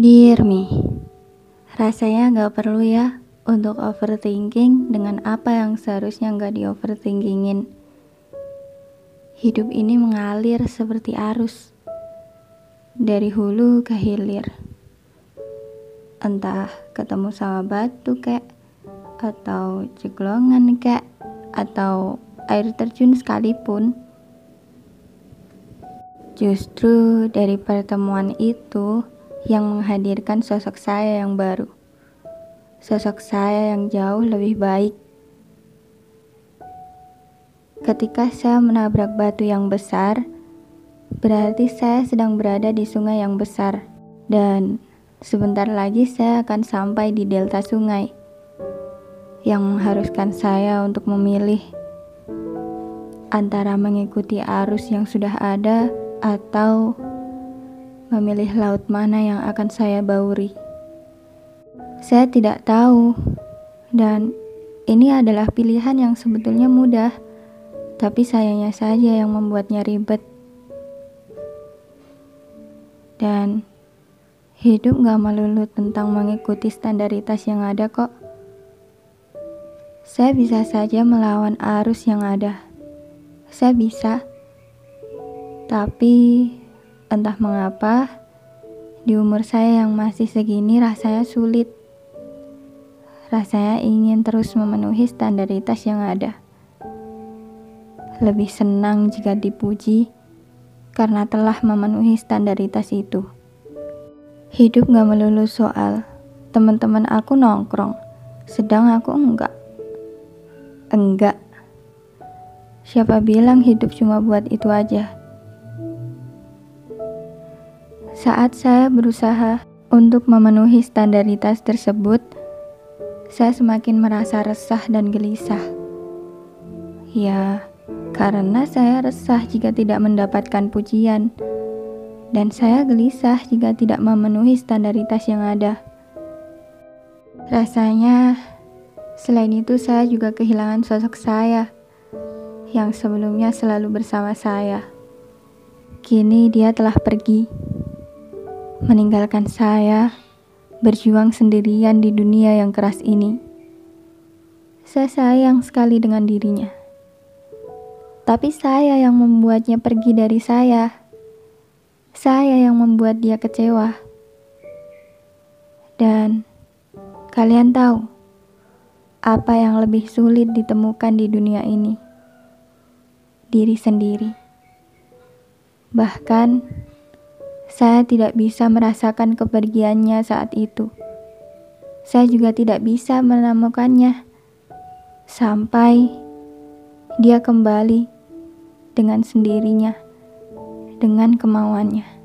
Dear me, rasanya gak perlu ya untuk overthinking dengan apa yang seharusnya gak di overthinkingin. Hidup ini mengalir seperti arus dari hulu ke hilir. Entah ketemu sama batu kek, atau ceklongan kek, atau air terjun sekalipun. Justru dari pertemuan itu yang menghadirkan sosok saya yang baru. Sosok saya yang jauh lebih baik. Ketika saya menabrak batu yang besar, berarti saya sedang berada di sungai yang besar. Dan sebentar lagi saya akan sampai di delta sungai yang mengharuskan saya untuk memilih antara mengikuti arus yang sudah ada atau memilih laut mana yang akan saya bauri. Saya tidak tahu, dan ini adalah pilihan yang sebetulnya mudah, tapi sayangnya saja yang membuatnya ribet. Dan hidup gak melulu tentang mengikuti standaritas yang ada kok. Saya bisa saja melawan arus yang ada. Saya bisa tapi entah mengapa di umur saya yang masih segini rasanya sulit. Rasanya ingin terus memenuhi standaritas yang ada. Lebih senang jika dipuji karena telah memenuhi standaritas itu. Hidup gak melulu soal teman-teman aku nongkrong, sedang aku enggak. Enggak. Siapa bilang hidup cuma buat itu aja? Saat saya berusaha untuk memenuhi standaritas tersebut, saya semakin merasa resah dan gelisah. Ya, karena saya resah jika tidak mendapatkan pujian, dan saya gelisah jika tidak memenuhi standaritas yang ada. Rasanya, selain itu, saya juga kehilangan sosok saya yang sebelumnya selalu bersama saya. Kini dia telah pergi meninggalkan saya berjuang sendirian di dunia yang keras ini. Saya sayang sekali dengan dirinya, tapi saya yang membuatnya pergi dari saya. Saya yang membuat dia kecewa, dan kalian tahu apa yang lebih sulit ditemukan di dunia ini? Diri sendiri, bahkan saya tidak bisa merasakan kepergiannya saat itu. Saya juga tidak bisa menemukannya sampai dia kembali dengan sendirinya, dengan kemauannya.